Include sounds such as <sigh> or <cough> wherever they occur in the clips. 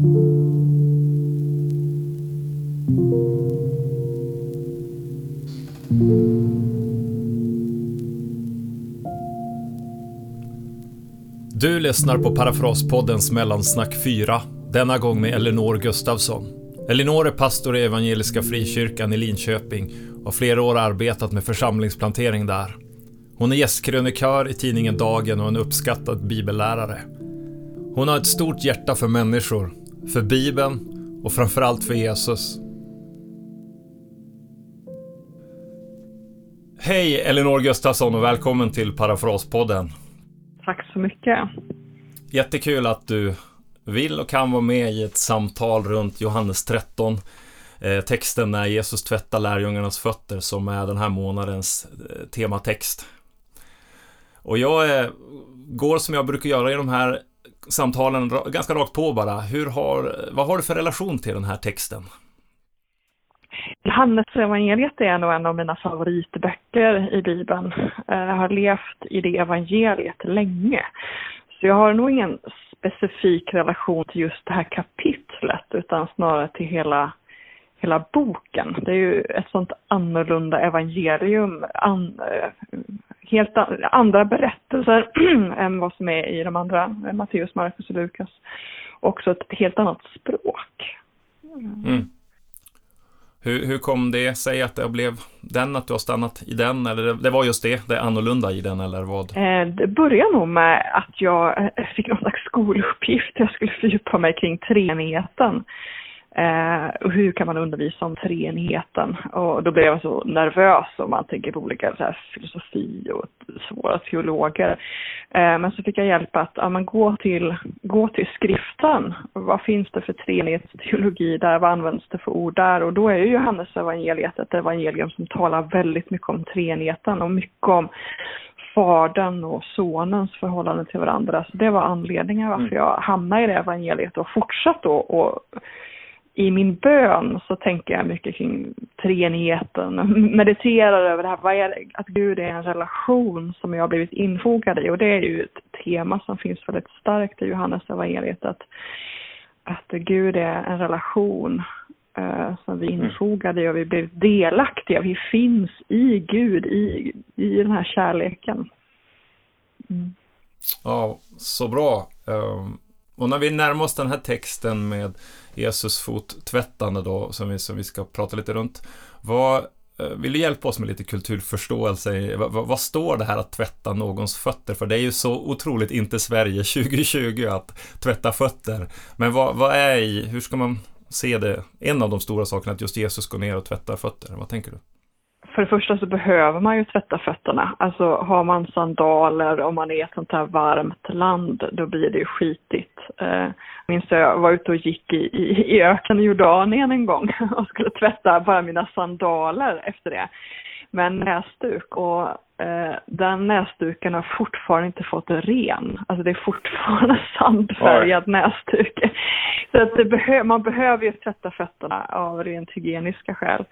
Du lyssnar på Parafraspoddens Mellansnack 4, denna gång med Elinor Gustafsson. Elinor är pastor i Evangeliska Frikyrkan i Linköping och har flera år arbetat med församlingsplantering där. Hon är gästkrönikör i tidningen Dagen och en uppskattad bibellärare. Hon har ett stort hjärta för människor, för Bibeln och framförallt för Jesus. Hej Elinor Gustafsson och välkommen till Parafraspodden. Tack så mycket. Jättekul att du vill och kan vara med i ett samtal runt Johannes 13. Eh, texten när Jesus tvättar lärjungarnas fötter som är den här månadens eh, tematext. Och jag eh, går som jag brukar göra i de här samtalen ganska rakt på bara. Hur har, vad har du för relation till den här texten? Johannes evangeliet är nog en av mina favoritböcker i Bibeln. Eh, jag har levt i det evangeliet länge. Så jag har nog ingen specifik relation till just det här kapitlet utan snarare till hela, hela boken. Det är ju ett sånt annorlunda evangelium, an, eh, helt andra berättelser <clears throat> än vad som är i de andra, Matteus, Markus och Lukas. Också ett helt annat språk. Mm. Hur, hur kom det sig att det blev den, att du har stannat i den? Eller det, det var just det, det annorlunda i den eller vad? Eh, det började nog med att jag eh, fick någon slags skoluppgift. Jag skulle fördjupa mig kring treenigheten. Eh, hur kan man undervisa om treenigheten? Och då blev jag så nervös om man tänker på olika så här, filosofi och svåra teologer. Eh, men så fick jag hjälp att ja, men gå, till, gå till skriften. Vad finns det för treenighetsteologi där? Vad används det för ord där? Och då är ju Johannes evangeliet ett evangelium som talar väldigt mycket om treenigheten och mycket om fadern och sonens förhållande till varandra. Så det var anledningen varför mm. jag hamnade i det evangeliet och fortsatt då och i min bön så tänker jag mycket kring treenigheten, <laughs> mediterar över det här, vad är att Gud är en relation som jag har blivit infogad i och det är ju ett tema som finns väldigt starkt i Johannes evangeliet att, att Gud är en relation eh, som vi är mm. infogade i och vi blir delaktiga, vi finns i Gud, i, i den här kärleken. Mm. Ja, så bra. Um, och när vi närmar oss den här texten med Jesus fottvättande då, som vi, som vi ska prata lite runt. Vad, eh, vill du hjälpa oss med lite kulturförståelse? Vad, vad, står det här att tvätta någons fötter för? Det är ju så otroligt inte Sverige <laughs> 2020 att tvätta fötter. Men vad, vad är i, hur ska man se det? En av de stora sakerna att just Jesus går ner och tvättar fötter. Vad tänker du? För det första så behöver man ju tvätta fötterna. Alltså har man sandaler om man är i ett sånt här varmt land, då blir det ju skitigt. Eh, minns jag var ute och gick i, i, i öken i Jordanien en gång <laughs> och skulle tvätta bara mina sandaler efter det med en näsduk och eh, den näsduken har fortfarande inte fått ren. Alltså det är fortfarande <laughs> sandfärgad Oj. näsduk. Så att behö man behöver ju tvätta fötterna av rent hygieniska skäl.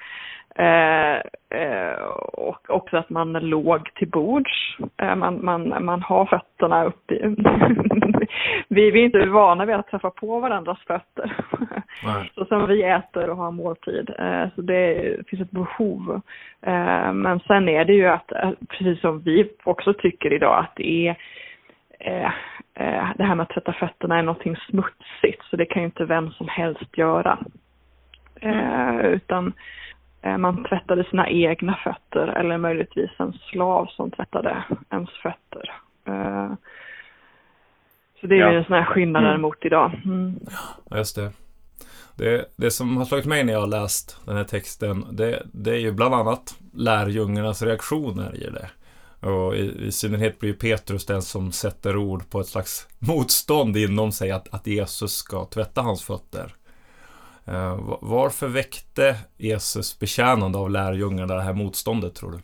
Eh, eh, och också att man låg till bords. Eh, man, man, man har fötterna uppe i... <laughs> vi, vi är inte vana vid att träffa på varandras fötter. så som vi äter och har måltid. Eh, så det finns ett behov. Eh, men sen är det ju att, precis som vi också tycker idag, att det är det här med att tvätta fötterna är någonting smutsigt, så det kan ju inte vem som helst göra. Mm. Utan man tvättade sina egna fötter eller möjligtvis en slav som tvättade ens fötter. Eh, så det är ja. en sån här skillnad mm. mot idag. Mm. Ja, just det. det. Det som har slagit mig när jag har läst den här texten, det, det är ju bland annat lärjungarnas reaktioner i det. Och i, i synnerhet blir Petrus den som sätter ord på ett slags motstånd inom sig att, att Jesus ska tvätta hans fötter. Eh, varför väckte Jesus betjänande av lärjungarna det här motståndet tror du?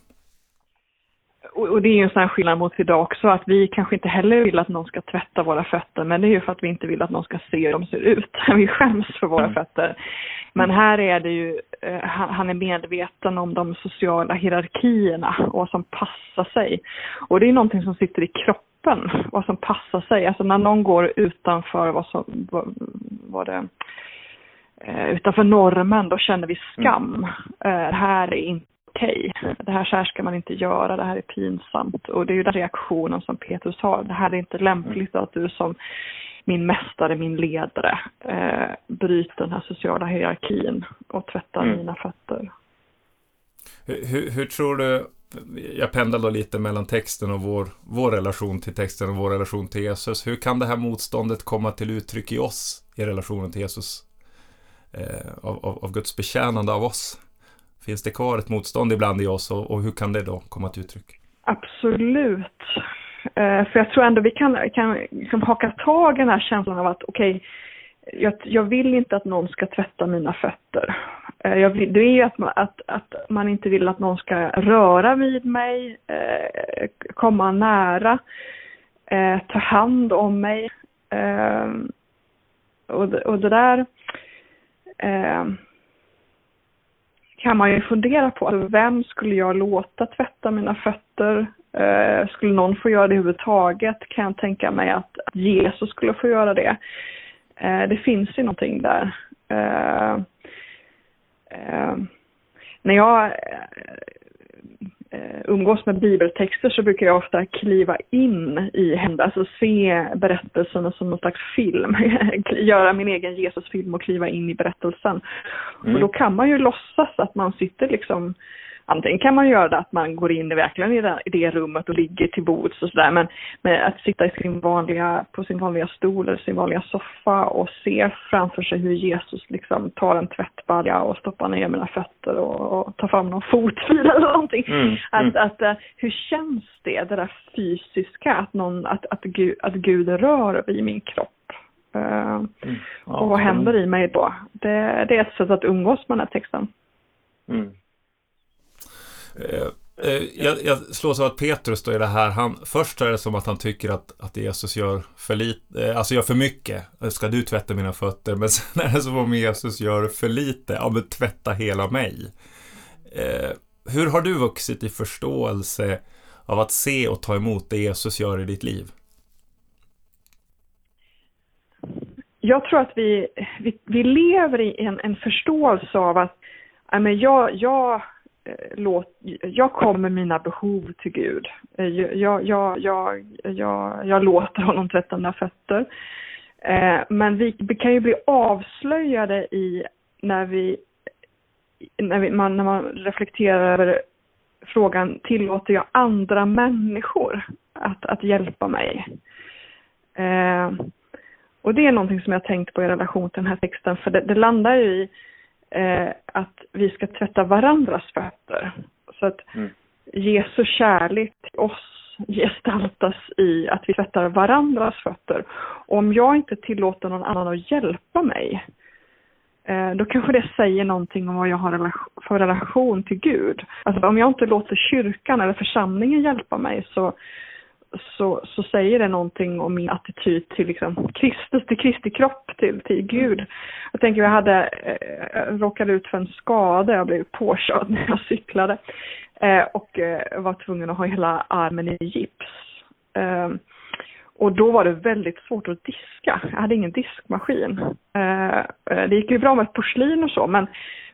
Och det är ju en sån här skillnad mot idag också, att vi kanske inte heller vill att någon ska tvätta våra fötter, men det är ju för att vi inte vill att någon ska se hur de ser ut. <laughs> Vi skäms för våra mm. fötter. Men här är det ju, eh, han är medveten om de sociala hierarkierna och vad som passar sig. Och det är någonting som sitter i kroppen, vad som passar sig. Alltså när någon går utanför vad som, vad, var det utanför normen, då kände vi skam. Mm. Eh, det här är inte okej. Okay. Det här, så här ska man inte göra, det här är pinsamt. Och det är ju den reaktionen som Petrus har. Det här är inte lämpligt att du som min mästare, min ledare, eh, bryter den här sociala hierarkin och tvättar mm. mina fötter. Hur, hur, tror du, jag pendlar då lite mellan texten och vår, vår relation till texten och vår relation till Jesus. Hur kan det här motståndet komma till uttryck i oss i relationen till Jesus? Eh, av, av, av, Guds betjänande av oss? Finns det kvar ett motstånd ibland i oss och, och hur kan det då komma till uttryck? Absolut. Eh, för jag tror ändå vi kan, kan liksom haka tag i den här känslan av att okej, okay, jag, jag, vill inte att någon ska tvätta mina fötter. Eh, jag vill, det är ju att man, att, att man inte vill att någon ska röra vid mig, eh, komma nära, eh, ta hand om mig. Eh, och, och det där eh, kan man ju fundera på. Alltså, vem skulle jag låta tvätta mina fötter? Eh, skulle någon få göra det överhuvudtaget kan jag tänka mig att, Jesus skulle få göra det. Eh, det finns ju någonting där. Eh, eh när jag eh, umgås med bibeltexter så brukar jag ofta kliva in i händelser, alltså se berättelsen som någon slags film. <laughs> Göra min egen Jesusfilm och kliva in i berättelsen. Mm. Och då kan man ju låtsas att man sitter liksom Antingen kan man göra det att man går in verkligen i det, i det rummet och ligger till bords och sådär. Men, men att sitta i sin vanliga, på sin vanliga stol eller sin vanliga soffa och se framför sig hur Jesus liksom tar en tvättbalja och stoppar ner mina fötter och, och tar fram någon fotfil <laughs> eller någonting. Mm, att, mm. att, uh, hur känns det, det där fysiska, att, någon, att, att, Gud, att Gud rör vid min kropp? Uh, mm. ja, och vad händer i mig då? Det, det är ett sätt att umgås med den här texten. Mm. Eh, eh, jag, jag slås av att Petrus då i det här, han, först är det som att han tycker att, att Jesus gör för lite, eh, alltså gör för mycket. Ska du tvätta mina fötter? Men <laughs> sen är det som om Jesus gör för lite, ja men tvätta hela mig. Eh, hur har du vuxit i förståelse av att se och ta emot det Jesus gör i ditt liv? Jag tror att vi, vi, vi lever i en, en förståelse av att men jag, jag låt, jag kommer mina behov till Gud. Jag, jag, jag, jag, jag låter honom tvätta mina fötter. Men vi kan ju bli avslöjade i när vi, när, vi, man, när man reflekterar över frågan, tillåter jag andra människor att, att hjälpa mig? och det är någonting som jag tänkt på i relation till den här texten, för det, det landar ju i eh, att vi ska tvätta varandras fötter. Så att mm. Jesu kärlek till oss gestaltas i att vi tvättar varandras fötter. Och om jag inte tillåter någon annan att hjälpa mig, eh, då kanske det säger någonting om vad jag har för relation till Gud. Alltså om jag inte låter kyrkan eller församlingen hjälpa mig så så, så säger det någonting om min attityd till liksom Kristus, till Kristi kropp, till, till Gud. Jag tänker jag hade eh, råkade ut för en skada, jag blev påkörd när jag cyklade eh, och eh, var tvungen att ha hela armen i gips. Eh, och då var det väldigt svårt att diska. Jag hade ingen diskmaskin. Eh, eh det gick ju bra med porslin och så, men,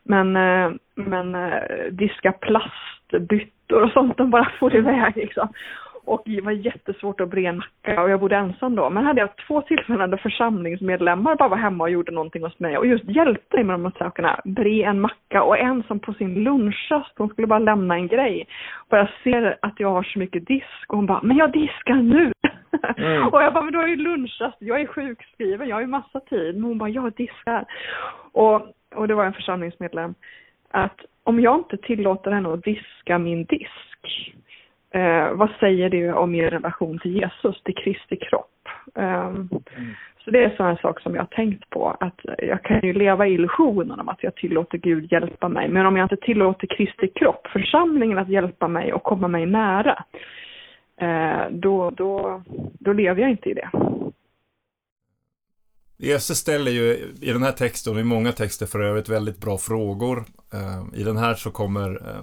men, eh, men eh, diska plastbyttor och sånt, de bara for iväg liksom. Och det var jättesvårt att bre en macka och jag bodde ensam då. Men hade jag två tillfällen där församlingsmedlemmar bara var hemma och gjorde någonting hos mig och just hjälpte mig med de här sakerna. Bre en macka och en som på sin lunchrast, hon skulle bara lämna en grej. Och jag ser att jag har så mycket disk och hon bara, men jag diskar nu! Mm. <laughs> och jag bara, men du har ju lunchrast, jag är sjukskriven, jag har ju massa tid. Men hon bara, jag diskar. Och, och det var en församlingsmedlem. Att om jag inte tillåter henne att diska min disk Eh, vad säger det om er relation till Jesus, till Kristi kropp? Eh. Så det är sådana sak som jag har tänkt på, att jag kan ju leva i illusionen om att jag tillåter Gud hjälpa mig, men om jag inte tillåter Kristi kropp, församlingen att hjälpa mig och komma mig nära, eh, då, då, då lever jag inte i det. Jesus ställer ju i den här texten och i många texter för övrigt väldigt bra frågor. Eh, I den här så kommer eh,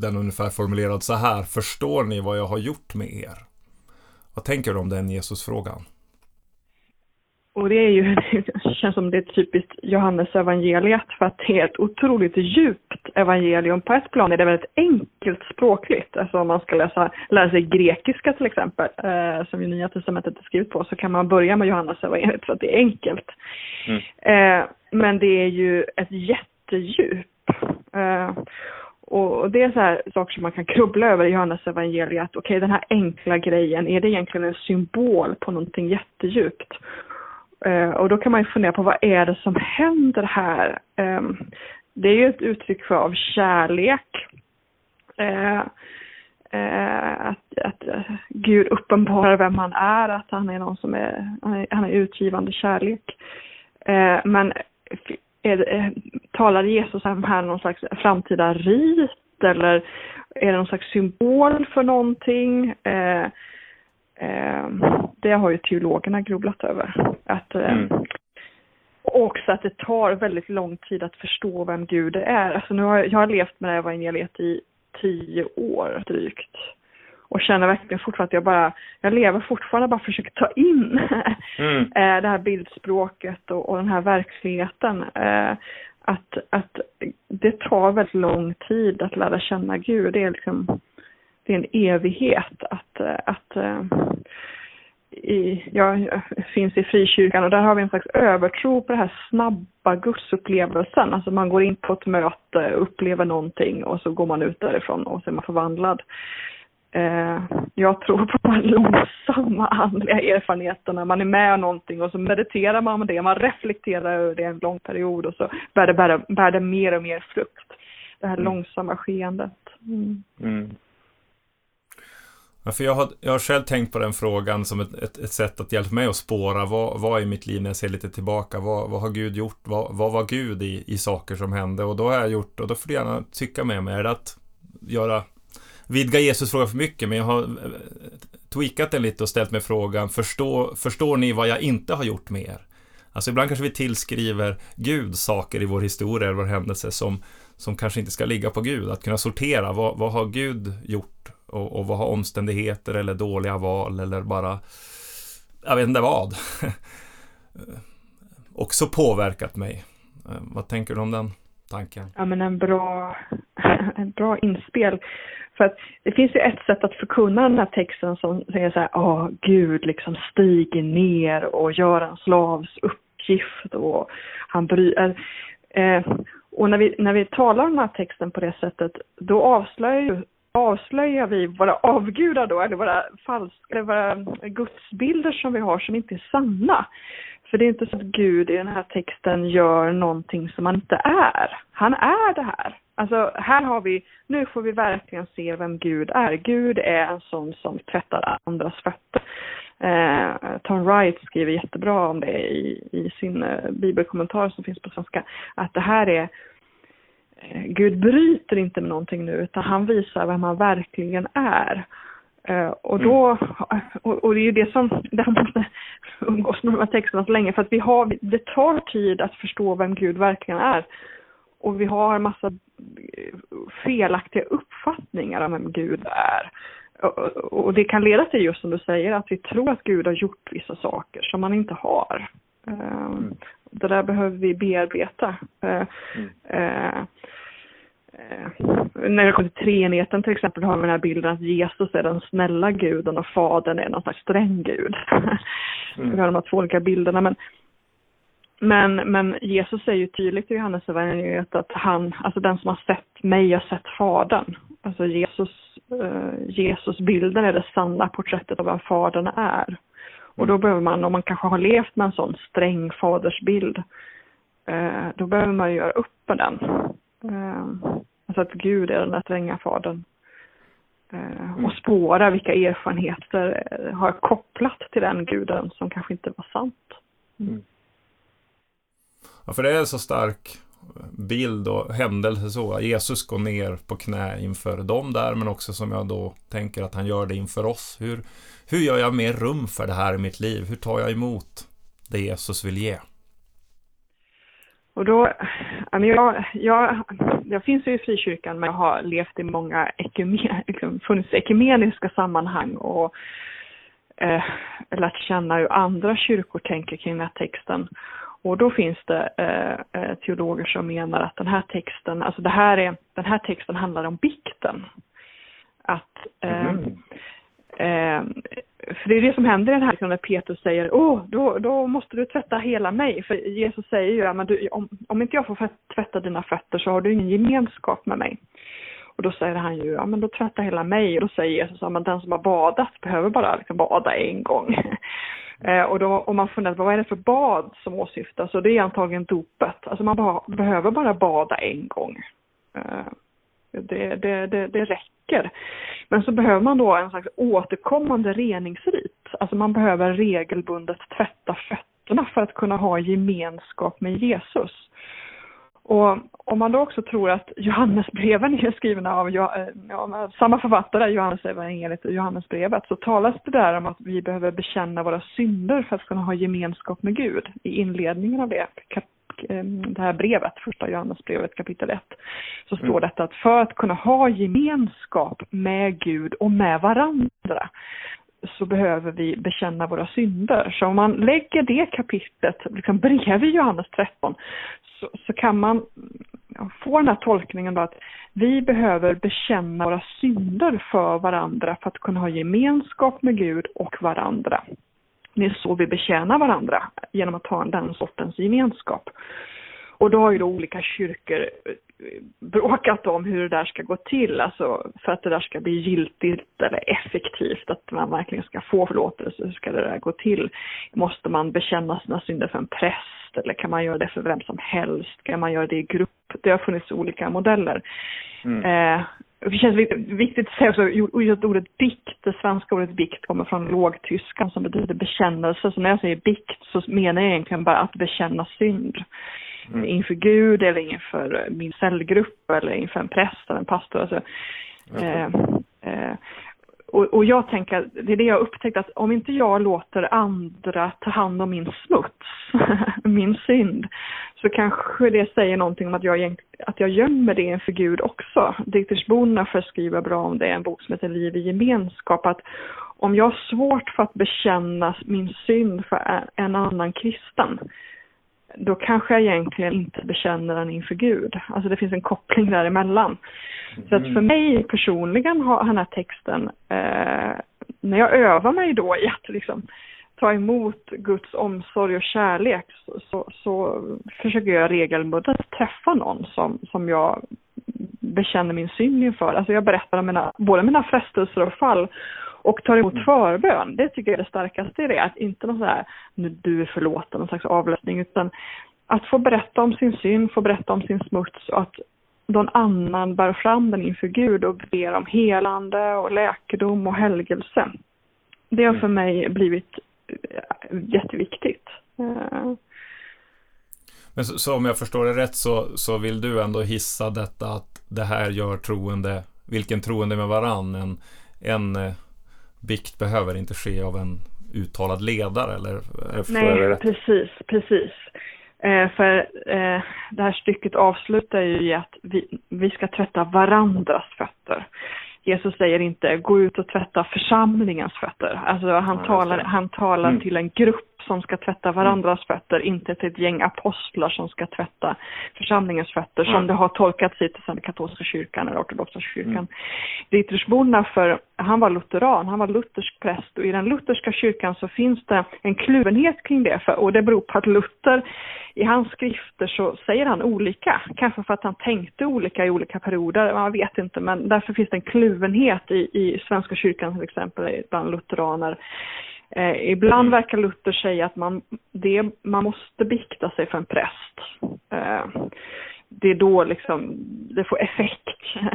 den ungefär formulerad så här. Förstår ni vad jag har gjort med er? Vad tänker du om den Jesusfrågan? och det är ju, <laughs> det känns som det är typiskt Johannes evangeliet för att det är ett otroligt djupt evangelium. På ett plan är det väldigt enkelt språkligt. Alltså om man ska läsa, lära sig grekiska till exempel, eh, som ju Nya Testamentet är skrivet på, så kan man börja med Johannes evangeliet för att det är enkelt. Mm. Eh, men det är ju ett jättedjup. Eh, och det är så här saker som man kan grubbla över i Johannes evangeliet. Okej, okay, den här enkla grejen, är det egentligen en symbol på någonting jättedjupt? Eh, och då kan man ju fundera på vad är det som händer här? Eh, det är ju ett uttryck för av kärlek. Eh, eh att, att eh, Gud uppenbarar vem han är, att han är någon som är, han är utgivande kärlek. Eh, men är, talar Jesus här någon slags framtida rit eller är det någon slags symbol för någonting? Eh, eh, det har ju teologerna grubblat över. Att, eh, mm. Och också att det tar väldigt lång tid att förstå vem Gud är. Alltså nu har jag, jag har levt med det här evangeliet i tio år drygt och känner verkligen fortfarande att jag bara, jag lever fortfarande bara försöker ta in <laughs> mm. Eh, det här bildspråket och, och den här verkligheten. Eh, att, att det tar väldigt lång tid att lära känna Gud. Det är liksom, det är en evighet att, att i, jag finns i frikyrkan och där har vi en slags övertro på den här snabba gudsupplevelsen. Alltså man går in på ett möte, upplever någonting och så går man ut därifrån och så är man förvandlad. Eh, jag tror på de långsamma andliga erfarenheterna. Man är med om någonting och så mediterar man med det, man reflekterar över det en lång period och så bär det, bär, bär det mer och mer frukt. Det här mm. långsamma skeendet. Mm. Mm. Ja, för jag, har, jag har själv tänkt på den frågan som ett, ett, ett sätt att hjälpa mig att spåra vad, vad i mitt liv när jag ser lite tillbaka, vad, vad har Gud gjort, vad, vad var Gud i, i saker som hände och då har jag gjort, och då får du gärna tycka med mig, är det att göra vidga Jesus fråga för mycket, men jag har eh, tweakat den lite och ställt mig frågan, förstår, förstår ni vad jag inte har gjort med er? Alltså ibland kanske vi tillskriver Gud saker i vår historia eller vår händelse som, som kanske inte ska ligga på Gud. Att kunna sortera, vad, vad har Gud gjort? Och, och, vad har omständigheter eller dåliga val eller bara, jag vet inte vad, <laughs> också påverkat mig. Eh, vad tänker du om den tanken? Ja men en bra, <laughs> en bra inspel. För att det finns ju ett sätt att förkunna den här texten som säger så här, åh Gud liksom stiger ner och gör en slavs uppgift och han bryr... Eh, och när vi, när vi talar om den här texten på det sättet, då avslöjar, avslöjar vi våra avgudar då, eller våra falska, eller våra gudsbilder som vi har som inte är sanna. För det är inte så att Gud i den här texten gör någonting som han inte är. Han är det här. Alltså här har vi, nu får vi verkligen se vem Gud är. Gud är en sån som tvättar andras fötter. Eh, Tom Wright skriver jättebra om det i, i sin eh, bibelkommentar som finns på svenska. Att det här är, eh, Gud bryter inte med någonting nu utan han visar vem han verkligen är. Uh, och då, mm. och, och, det är ju det som, <laughs> det måste umgås med de här texterna så länge för att vi har, det tar tid att förstå vem Gud verkligen är. Och vi har en massa felaktiga uppfattningar om vem Gud är. Och det kan leda till just som du säger att vi tror att Gud har gjort vissa saker som han inte har. Ehm, mm. Det där behöver vi bearbeta. Mm. Eh, när det kommer till treenigheten till exempel har vi den här bilden att Jesus är den snälla guden och fadern är någon slags sträng gud. <laughs> Mm. vi har de här två olika bilderna men men, men Jesus säger ju tydligt i Johannes evangeliet att han, alltså den som har sett mig har sett Fadern. Alltså Jesus, eh, Jesus-bilden är det sanna porträttet av vem Fadern är. Och då mm. behöver man, om man kanske har levt med en sån sträng fadersbild, eh, då behöver man göra upp med den. Eh, alltså att Gud är den där stränga fadern. Eh, och mm. spåra vilka erfarenheter eh, har kopplat till den guden som kanske inte var sant. Mm. Ja, för det är en så stark bild och händelse så. Jesus går ner på knä inför dem där, men också som jag då tänker att han gör det inför oss. Hur, hur gör jag mer rum för det här i mitt liv? Hur tar jag emot det Jesus vill ge? Och då, jag, jag, jag finns ju i frikyrkan men jag har levt i många ekumen, liksom, funnits ekumeniska sammanhang och eh, lärt känna hur andra kyrkor tänker kring den här texten. Och då finns det eh, eh, teologer som menar att den här texten, alltså det här är, den här texten handlar om bikten. Att eh, mm eh, för det är det som händer i den här liksom, när Petrus säger, åh, då, då måste du tvätta hela mig. För Jesus säger ju, ja, men du, om, om inte jag får tvätta dina fötter så har du ingen gemenskap med mig. Och då säger han ju, ja men då tvätta hela mig. Och då säger Jesus, ja men den som har badat behöver bara liksom bada en gång. <laughs> eh, och då, om man funderar vad är det för bad som åsyftas, och det är antagligen dopet. Alltså man ba behöver bara bada en gång. Eh, det, det, det, det räcker. Men så behöver man då en slags återkommande reningsrit. Alltså man behöver regelbundet tvätta fötterna för att kunna ha gemenskap med Jesus. Och om man då också tror att Johannesbreven är skrivna av eh, ja, samma författare, Johannes evangeliet och Johannesbrevet, så talas det där om att vi behöver bekänna våra synder för att kunna ha gemenskap med Gud. I inledningen av det, det här brevet, första Johannesbrevet kapitel 1, så står mm. det att för att kunna ha gemenskap med Gud och med varandra så behöver vi bekänna våra synder. Så om man lägger det kapitlet liksom bredvid Johannes 13 så, så kan man få den här tolkningen då att vi behöver bekänna våra synder för varandra för att kunna ha gemenskap med Gud och varandra. Det är så vi betjänar varandra, genom att ha den sortens gemenskap. Och då har ju då olika kyrkor bråkat om hur det där ska gå till, alltså för att det där ska bli giltigt eller effektivt, att man verkligen ska få förlåtelse, hur ska det där gå till? Måste man bekänna sina synder för en präst eller kan man göra det för vem som helst? Kan man göra det i grupp? Det har funnits olika modeller. Mm. Eh, det känns viktigt att säga också att ordet bikt, det svenska ordet bikt kommer från lågtyskan som betyder bekännelse. Så när jag säger bikt så menar jag egentligen bara att bekänna synd mm. inför Gud eller inför min cellgrupp eller inför en präst eller en pastor. Alltså, eh, eh, och, och, jag tänker, det är det jag upptäckt att om inte jag låter andra ta hand om min smuts, <laughs> min synd, så kanske det säger någonting om att jag, att jag gömmer det inför Gud också. Diktersborna förskriver bra om det, en bok som heter Liv i gemenskap, att om jag har svårt för att bekänna min synd för en annan kristen, då kanske jag egentligen inte bekänner den inför Gud. Alltså det finns en koppling däremellan. Mm. Så att för mm. mig personligen har den här texten, eh, när jag övar mig då i att liksom ta emot Guds omsorg och kärlek så, så, så försöker jag regelbundet träffa någon som, som jag bekänner min synd inför. Alltså jag berättar om mina, både mina frestelser och fall och tar emot mm. förbön. Det tycker jag är det starkaste i det. Att inte någon så här, nu du är förlåten, någon slags avlösning, utan att få berätta om sin synd, få berätta om sin smuts och att någon annan bär fram den inför Gud och ber om helande och läkedom och helgelse. Det har för mm. mig blivit eh, jätteviktigt. Eh. Men så, så, om jag förstår det rätt så, så vill du ändå hissa detta att det här gör troende, vilken troende med varann, en, en eh, bikt behöver inte ske av en uttalad ledare eller? Nej, precis, precis. Eh, för eh, det här stycket avslutar ju i att vi, vi ska tvätta varandras fötter. Jesus säger inte gå ut och tvätta församlingens fötter. Alltså han ja, talar, han talar mm. till en grupp som ska tvätta varandras mm. fötter, inte till ett gäng apostlar som ska tvätta församlingens fötter, mm. som det har tolkats i till exempel katolska kyrkan eller ortodoxa kyrkan. Mm. Dietrichsborna, för han var lutheran, han var luthersk präst och i den lutherska kyrkan så finns det en kluvenhet kring det, för, och det beror på att Luther i hans skrifter så säger han olika, kanske för att han tänkte olika i olika perioder, man vet inte, men därför finns det en kluvenhet i, i Svenska kyrkan till exempel bland lutheraner Eh, ibland verkar Luther säga att man, det, man måste bikta sig för en präst. Eh, det är då liksom det får effekt. Mm. <laughs>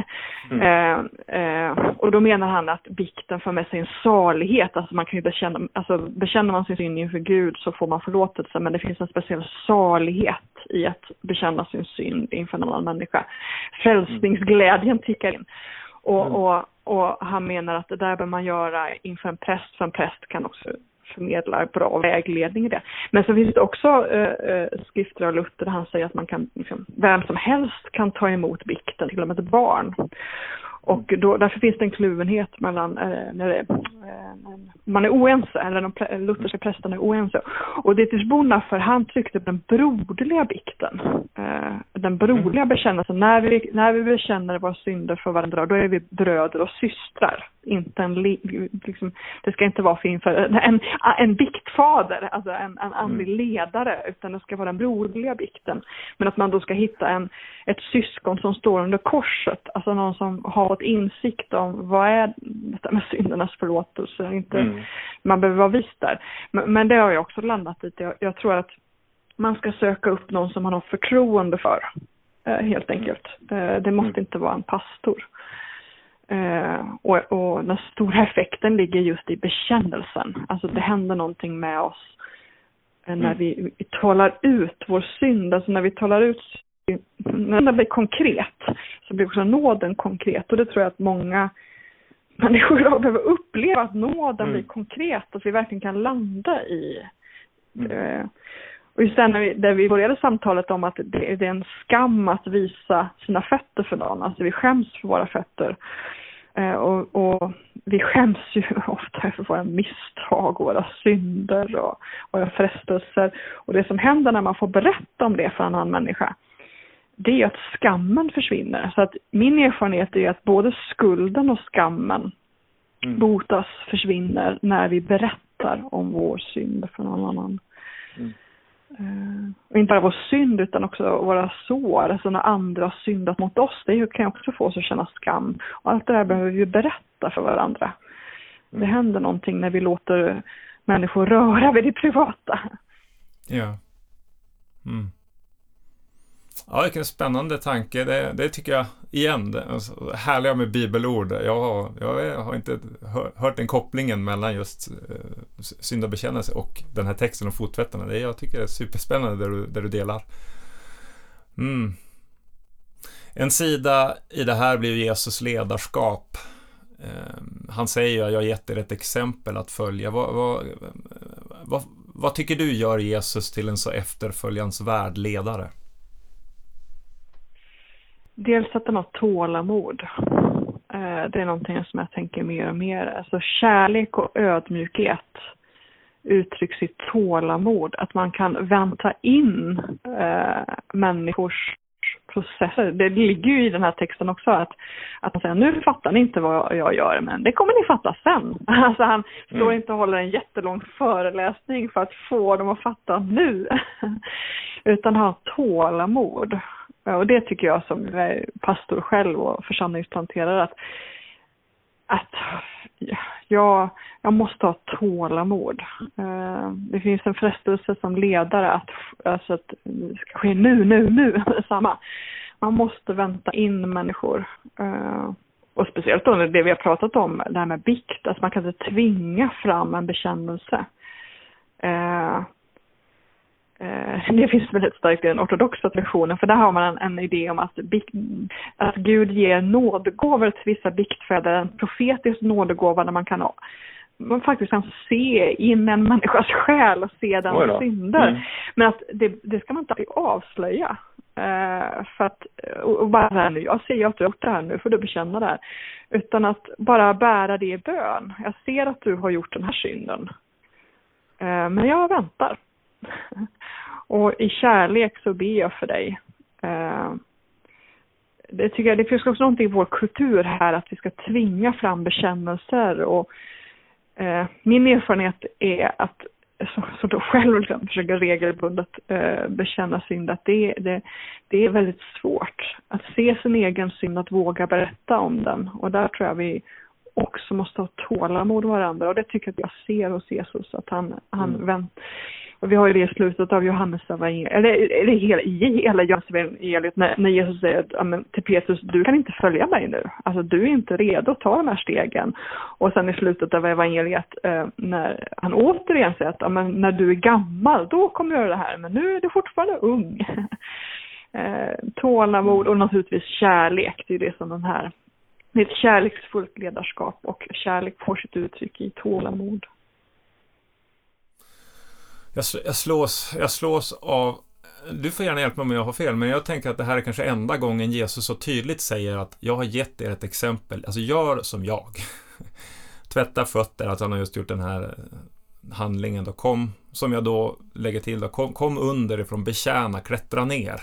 Eh, eh, och då menar han att bikten för med sig en salighet, alltså man kan ju bekänna, alltså bekänner man sin synd inför Gud så får man förlåtelse, men det finns en speciell salighet i att bekänna sin synd inför en annan människa. Frälsningsglädjen tickar in. Och, mm. och, och han menar att det där bör man göra inför en präst, för en präst kan också förmedla bra vägledning i det. Men så finns det också eh, eh skrifter av Luther där han säger att man kan, liksom, vem som helst kan ta emot bikten, till och med ett barn. Och då, därför finns det en kluvenhet mellan eh, när det, eh, man är oense, eller de lutherska prästerna är oense. Och Dietrich för han tryckte på den broderliga bikten. Eh, den broderliga bekännelsen. När vi, när vi bekänner våra synder för varandra, då är vi bröder och systrar. Inte en, liksom, det ska inte vara för inför, en, en biktfader, alltså en, en andlig mm. ledare, utan det ska vara den broderliga bikten. Men att man då ska hitta en, ett syskon som står under korset, alltså någon som har fått insikt om vad är detta med syndernas förlåtelse. Inte, mm. Man behöver vara vis där. Men, men, det har jag också landat i. Jag, jag, tror att man ska söka upp någon som man har förtroende för, eh, helt enkelt. Eh, det måste mm. inte vara en pastor. Eh, och, och den stora effekten ligger just i bekännelsen. Alltså det händer någonting med oss när mm. vi, vi talar ut vår synd, alltså när vi talar ut när det blir konkret så blir också nåden konkret och det tror jag att många människor idag behöver uppleva att nåden mm. blir konkret, att vi verkligen kan landa i mm. Och just när vi, där vi började samtalet om att det, det, är en skam att visa sina fötter för någon, alltså vi skäms för våra fötter. Eh, och, och, vi skäms ju <laughs> ofta för våra misstag och våra synder och våra frestelser. Och det som händer när man får berätta om det för en annan människa, det är att skammen försvinner. Så att min erfarenhet är att både skulden och skammen mm. botas, försvinner när vi berättar om vår synd för någon annan. Mm. Och inte bara vår synd utan också våra sår, alltså när andra har syndat mot oss, det kan ju också få oss att känna skam. Och allt det där behöver vi berätta för varandra. Mm. Det händer någonting när vi låter människor röra vid det privata. Ja. Mm. Ja, vilken spännande tanke. Det, det tycker jag, igen, det alltså, härliga med bibelord. Jag har, jag har inte hört den kopplingen mellan just eh, syndabekännelse och den här texten om fottvättarna. Det jag tycker det är superspännande där du, där du delar. Mm. En sida i det här blir Jesus ledarskap. Eh, han säger ju, jag har gett er ett exempel att följa. Vad, vad, vad, vad tycker du gör Jesus till en så efterföljansvärd ledare? Dels att den har tålamod. Eh, det är någonting som jag tänker mer och mer. Alltså kärlek och ödmjukhet uttrycks i tålamod. Att man kan vänta in äh, människors processer. Det ligger ju i den här texten också att, att man säger nu fattar ni inte vad jag gör men det kommer ni fatta sen. <laughs> Alltså han står mm. inte och håller en jättelång föreläsning för att få dem att fatta nu. <laughs> Utan har tålamod. Och det tycker jag som eh, pastor själv och församlingsplanterare att, att jag, jag måste ha tålamod. Eh, det finns en frestelse som ledare att, alltså att det ska ske nu, nu, nu, <laughs> samma. Man måste vänta in människor. Eh, och speciellt då det vi har pratat om, det här med bikt, att man kan inte tvinga fram en bekännelse. Eh, <laughs> det finns väldigt starkt i den ortodoxa traditionen, för där har man en, en idé om att, att Gud ger nådegåvor till vissa biktfäder, en profetisk nådegåva där man kan man faktiskt kan se in en människas själ och se dens synder. Mm. Men att det, det ska man inte avslöja. Uh, för att, och bara här nu, jag ser att du har gjort det här nu, får du bekänna det här. Utan att bara bära det i bön. Jag ser att du har gjort den här synden. Uh, men jag väntar. <laughs> Och i kärlek så ber jag för dig. Eh, det tycker jag, det finns också någonting i vår kultur här att vi ska tvinga fram bekännelser och eh, min erfarenhet är att så då själv liksom försöker regelbundet eh, bekänna synd, att det, det, det är väldigt svårt att se sin egen synd, att våga berätta om den. Och där tror jag vi också måste ha tålamod varandra och det tycker jag att jag ser hos Jesus, att han, han mm och vi har ju det i slutet av Johannes evangeliet, eller, eller hela, i hela Johannes evangeliet när, när Jesus säger att, till Petrus, du kan inte följa mig nu. Alltså du är inte redo att ta de här stegen. Och sen i slutet av evangeliet eh, när han återigen säger att men, när du är gammal, då kommer du göra det här, men nu är du fortfarande ung. <laughs> eh, tålamod och naturligtvis kärlek, det är det som den här, det är ett kärleksfullt ledarskap och kärlek får sitt uttryck i tålamod jag, jag, slås, jag slås av du får gärna hjälpa mig om jag har fel, men jag tänker att det här är kanske enda gången Jesus så tydligt säger att jag har gett er ett exempel, alltså gör som jag. <laughs> Tvätta fötter, att han har just gjort den här eh, handlingen då. Kom, som jag då lägger till då, kom, kom underifrån, betjäna, klättra ner.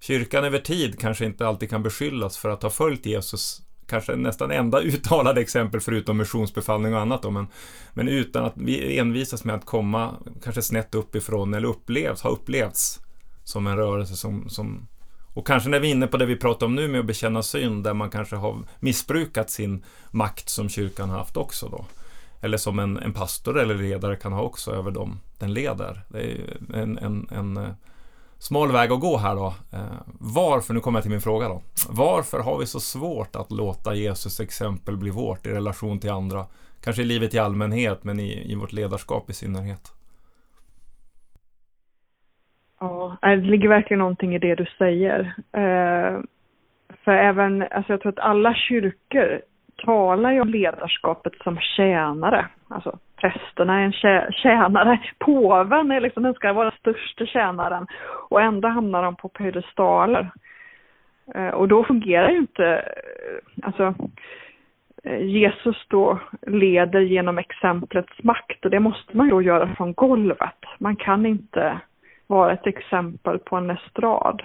Kyrkan över tid kanske inte alltid kan beskyllas för att ha följt Jesus kanske nästan enda <laughs> uttalade exempel förutom missionsbefallning och annat då, men, men utan att vi envisas med att komma kanske snett uppifrån eller upplevs, har upplevts som en rörelse som, som och kanske när vi är inne på det vi pratar om nu med att bekänna synd, där man kanske har missbrukat sin makt som kyrkan har haft också då. Eller som en, en pastor eller ledare kan ha också över dem den leder. Det är en, en, en eh, smal väg att gå här då. Eh, varför, nu kommer jag till min fråga då. Varför har vi så svårt att låta Jesus exempel bli vårt i relation till andra? Kanske i livet i allmänhet, men i, i vårt ledarskap i synnerhet. Ja, eh, det ligger verkligen någonting i det du säger. Eh, för även, alltså jag tror att alla kyrkor talar ju om ledarskapet som tjänare. Alltså prästerna är en tjänare, påven är liksom, den ska vara största tjänaren och ändå hamnar de på pedestaler. Eh, och då fungerar ju inte, eh, alltså eh, Jesus då leder genom exemplets makt och det måste man ju göra från golvet. Man kan inte vara ett exempel på en estrad.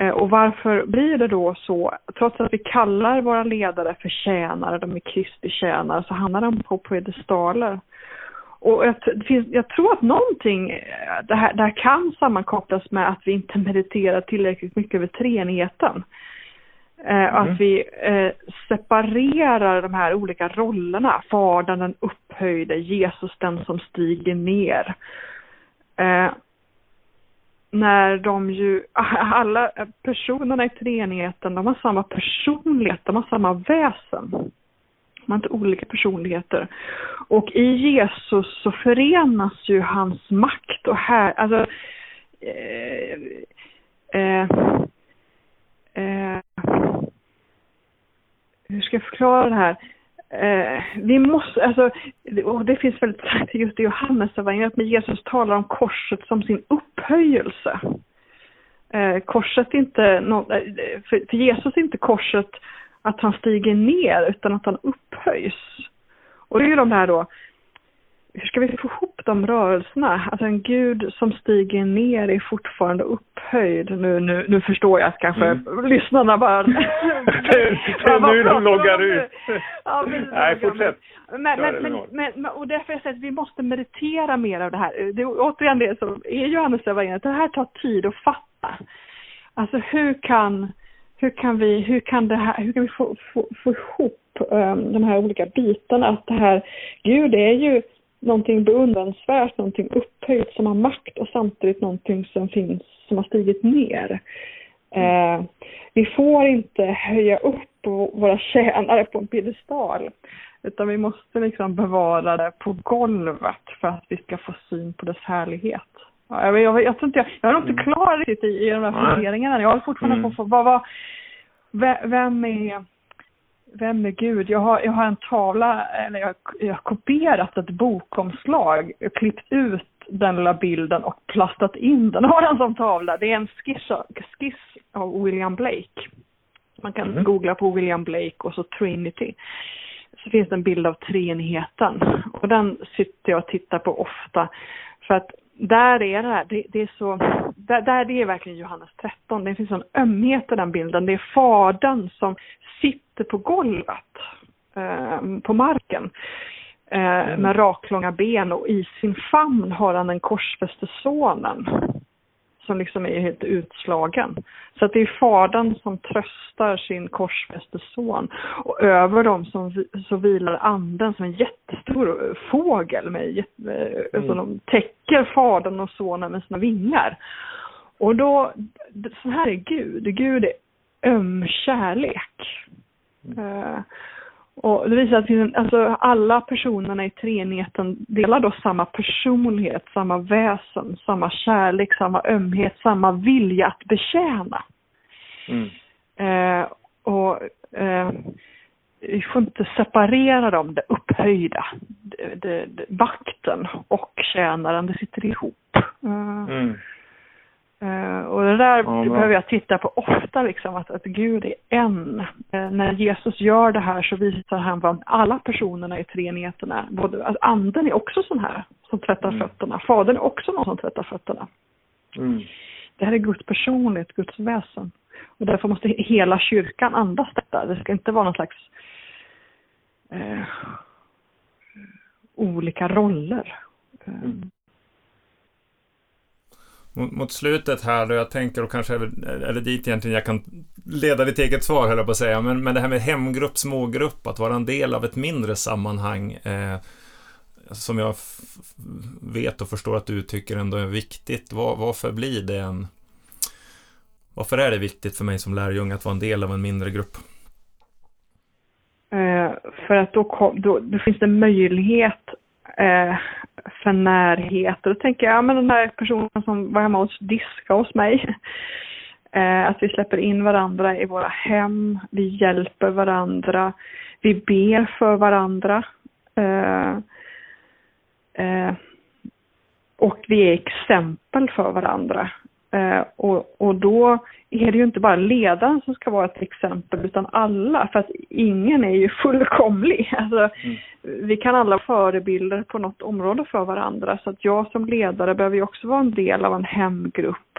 Eh, och varför blir det då så, trots att vi kallar våra ledare för tjänare, de är Kristi tjänare, så hamnar de på piedestaler. Och jag, finns, jag, tror att någonting, eh, det här, det här kan sammankopplas med att vi inte mediterar tillräckligt mycket över treenigheten. Eh, mm. Att vi eh, separerar de här olika rollerna, Fadern den upphöjde, Jesus den som stiger ner. Eh, när de ju, <laughs> alla personerna i treenigheten, de har samma personlighet, de har samma väsen. De har inte olika personligheter. Och i Jesus så förenas ju hans makt och här, alltså eh, eh, eh, hur ska jag förklara det här? Eh, vi måste, alltså, och det finns väldigt sagt just i Johannesevangeliet, men Jesus talar om korset som sin upphöjelse. Eh, korset är inte, no, eh, för, för Jesus är inte korset att han stiger ner utan att han upphöjs. Och det är ju de här då, hur ska vi få ihop de rörelserna? Alltså en gud som stiger ner är fortfarande upphöjd. Nu, nu, nu förstår jag att kanske mm. lyssnarna bara... <laughs> <laughs> det, är nu de loggar ut. Ja, <laughs> Nej, fortsätt. Men, men, men, men, och därför jag säger att vi måste meditera mer av det här. Det är återigen det som är Johannes evangeliet. Det här tar tid att fatta. Alltså hur kan, hur kan vi, hur kan det här, hur kan vi få, få, få ihop um, de här olika bitarna? Att det här, Gud är ju någonting beundransvärt, någonting upphöjt som har makt och samtidigt någonting som finns, som har stigit ner. Eh, vi får inte höja upp våra tjänare på en piedestal, utan vi måste liksom bevara det på golvet för att vi ska få syn på dess härlighet. Jag, jag, jag, tror inte jag, jag är nog inte mm. klar riktigt i, i de här funderingarna. Jag håller fortfarande mm. på vad, vad, vem är vem är Gud? Jag har, jag har en tavla, eller jag, jag har kopierat ett bokomslag, klippt ut den lilla bilden och plastat in den. <laughs> har den som tavla. Det är en skiss, skiss av William Blake. Man kan mm. googla på William Blake och så Trinity. Så finns det en bild av treenigheten. Och den sitter jag och tittar på ofta. För att där är det här, det, det, är så, där, där det är verkligen Johannes 13. Det finns en ömhet i den bilden. Det är fadern som sitter på golvet, eh, på marken. Eh, mm. med raklånga ben och i sin famn har han den korsfäste sonen som liksom är helt utslagen. Så att det är fadern som tröstar sin korsfäste son. Och över dem som, så vilar anden som en jättestor fågel med, eh, mm. alltså de täcker fadern och sonen med sina vingar. Och då, så här är Gud. Gud är öm kärlek. Mm. Uh, och det visar att alltså, alla personerna i treenigheten delar då samma personlighet, samma väsen, samma kärlek, samma ömhet, samma vilja att betjäna. Mm. Eh, och eh, vi får inte separera dem, det upphöjda, det, det, vakten och tjänaren, det sitter ihop. Eh, mm. Det där ja, behöver jag titta på ofta, liksom, att, att Gud är en. Eh, när Jesus gör det här så visar han vad alla personerna i treenigheten är. Både, alltså, anden är också sån här, som tvättar mm. fötterna. Fadern är också någon som tvättar fötterna. Mm. Det här är Guds personlighet, Guds väsen. Och därför måste hela kyrkan andas detta. Det ska inte vara någon slags eh, olika roller. Mm mot, slutet här då jag tänker och kanske eller dit egentligen jag kan leda ditt eget svar höll jag på att säga. Men, men det här med hemgrupp, smågrupp, att vara en del av ett mindre sammanhang eh, som jag vet och förstår att du tycker ändå är viktigt. Var, varför blir det en varför är det viktigt för mig som lärjunge att vara en del av en mindre grupp? Eh, för att då, kom, då, då finns det möjlighet eh, för närhet. Och då tänker jag, ja men den här personen som var hemma hos diska hos mig. <laughs> Eh, att vi släpper in varandra i våra hem, vi hjälper varandra, vi ber för varandra. Eh, eh, och vi är exempel för varandra. Eh, och, och då är det ju inte bara ledaren som ska vara ett exempel utan alla, för att ingen är ju fullkomlig. <laughs> Alltså, mm. Vi kan alla vara förebilder på något område för varandra så att jag som ledare behöver ju också vara en del av en hemgrupp.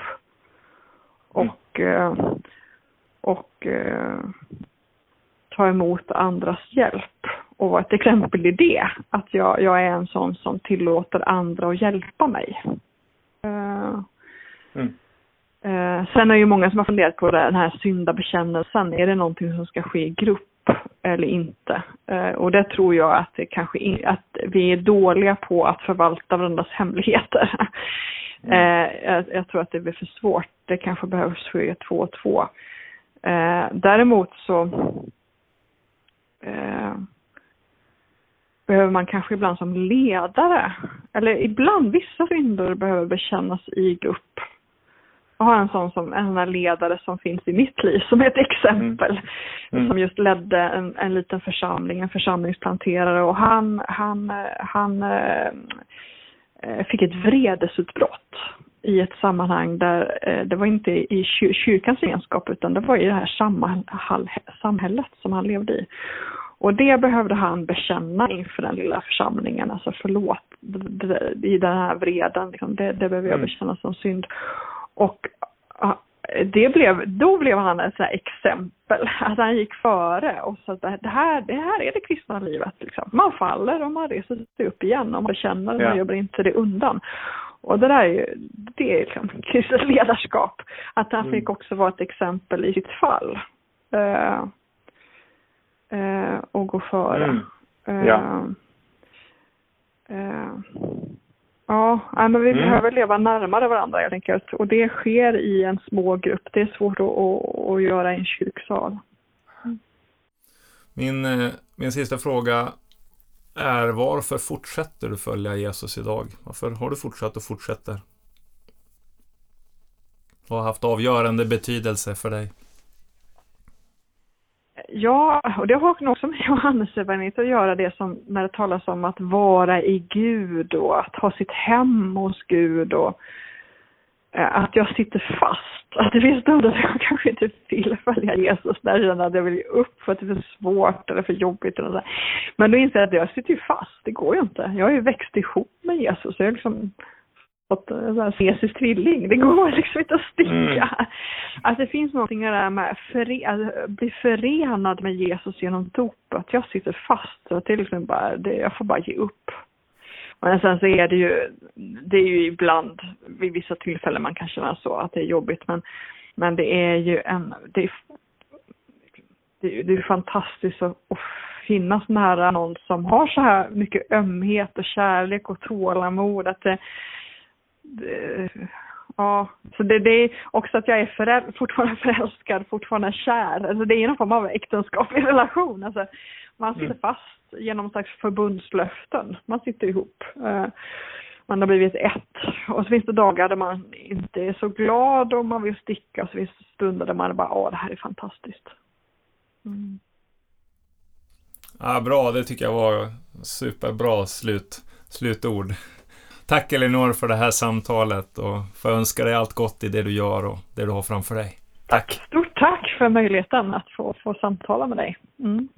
Och, mm. och eh, ta emot andras hjälp och vara ett exempel i det. Att jag, jag är en sån som tillåter andra att hjälpa mig. Mm. Eh, sen är det ju många som har funderat på den här syndabekännelsen. Är det någonting som ska ske i grupp eller inte? Eh, och det tror jag att det kanske in, att vi är dåliga på att förvalta varandras hemligheter. Mm. Eh, jag, jag, tror att det blir för svårt. Det kanske behövs ske två och två. Eh, däremot så eh, behöver man kanske ibland som ledare, eller ibland vissa synder behöver bekännas i grupp jag har en sån som en sån ledare som finns i mitt liv som ett exempel. Mm. Mm. Som just ledde en, en liten församling, en församlingsplanterare och han, han, han äh, fick ett vredesutbrott i ett sammanhang där äh, det var inte i kyrkans egenskap utan det var i det här samhället som han levde i. Och det behövde han bekänna inför den lilla församlingen, alltså förlåt i den här vreden, liksom, det, det behöver jag mm. bekänna som synd. Och det blev, då blev han ett sånt exempel, att han gick före och sa att det här, det här är det kristna livet. Liksom. Man faller och man reser sig upp igen och man känner och man jobbar inte det undan. Och det där är ju, det är liksom <laughs> kristet ledarskap. Att han mm. fick också vara ett exempel i sitt fall. Uh, uh, och gå före. Mm. Ja. Uh, Ja, men vi mm. behöver leva närmare varandra helt enkelt. Och det sker i en små grupp. Det är svårt att, att, att göra i en kyrksal. Mm. Min, eh, min sista fråga är varför fortsätter du följa Jesus idag? Varför har du fortsatt och fortsätter? Vad har haft avgörande betydelse för dig? Ja, och det har också <laughs> med Johannes evangeliet att göra det som när det talas om att vara i Gud och att ha sitt hem hos Gud och eh, att jag sitter fast. <laughs> Att det finns stunder där jag kanske inte vill följa Jesus, när jag känner att jag vill ge upp för att det är för svårt eller för jobbigt. Eller så. Men då inser jag att jag sitter ju fast, det går ju inte. Jag har ju växt ihop med Jesus. Jag är liksom fått en fesisk tvilling. Det går <laughs> liksom inte att sticka. Mm. Alltså det finns någonting där med att alltså, bli förenad med Jesus genom dopet. Jag sitter fast. Så att det är liksom bara, det, jag får bara ge upp. Men sen så är det ju, det är ju ibland vid vissa tillfällen man kan känna så att det är jobbigt. Men, men det är ju en, det är, det är, det är fantastiskt att, att finnas nära någon som har så här mycket ömhet och kärlek och tålamod. Att det, ja, så det, det, är också att jag är föräl, fortfarande <laughs> förälskad, fortfarande kär. Alltså det är någon form av äktenskaplig relation. Alltså, man sitter mm. fast genom en slags förbundslöften. Man sitter ihop. Eh, man har blivit ett. Och så finns det dagar där man inte är så glad och man vill sticka. Och så finns det stunder där man bara, åh det här är fantastiskt. Mm. Ja, bra, det tycker jag var superbra slut, slutord. Tack Elinor för det här samtalet och får önska dig allt gott i det du gör och det du har framför dig. Tack! Stort tack för möjligheten att få, få samtala med dig. Mm.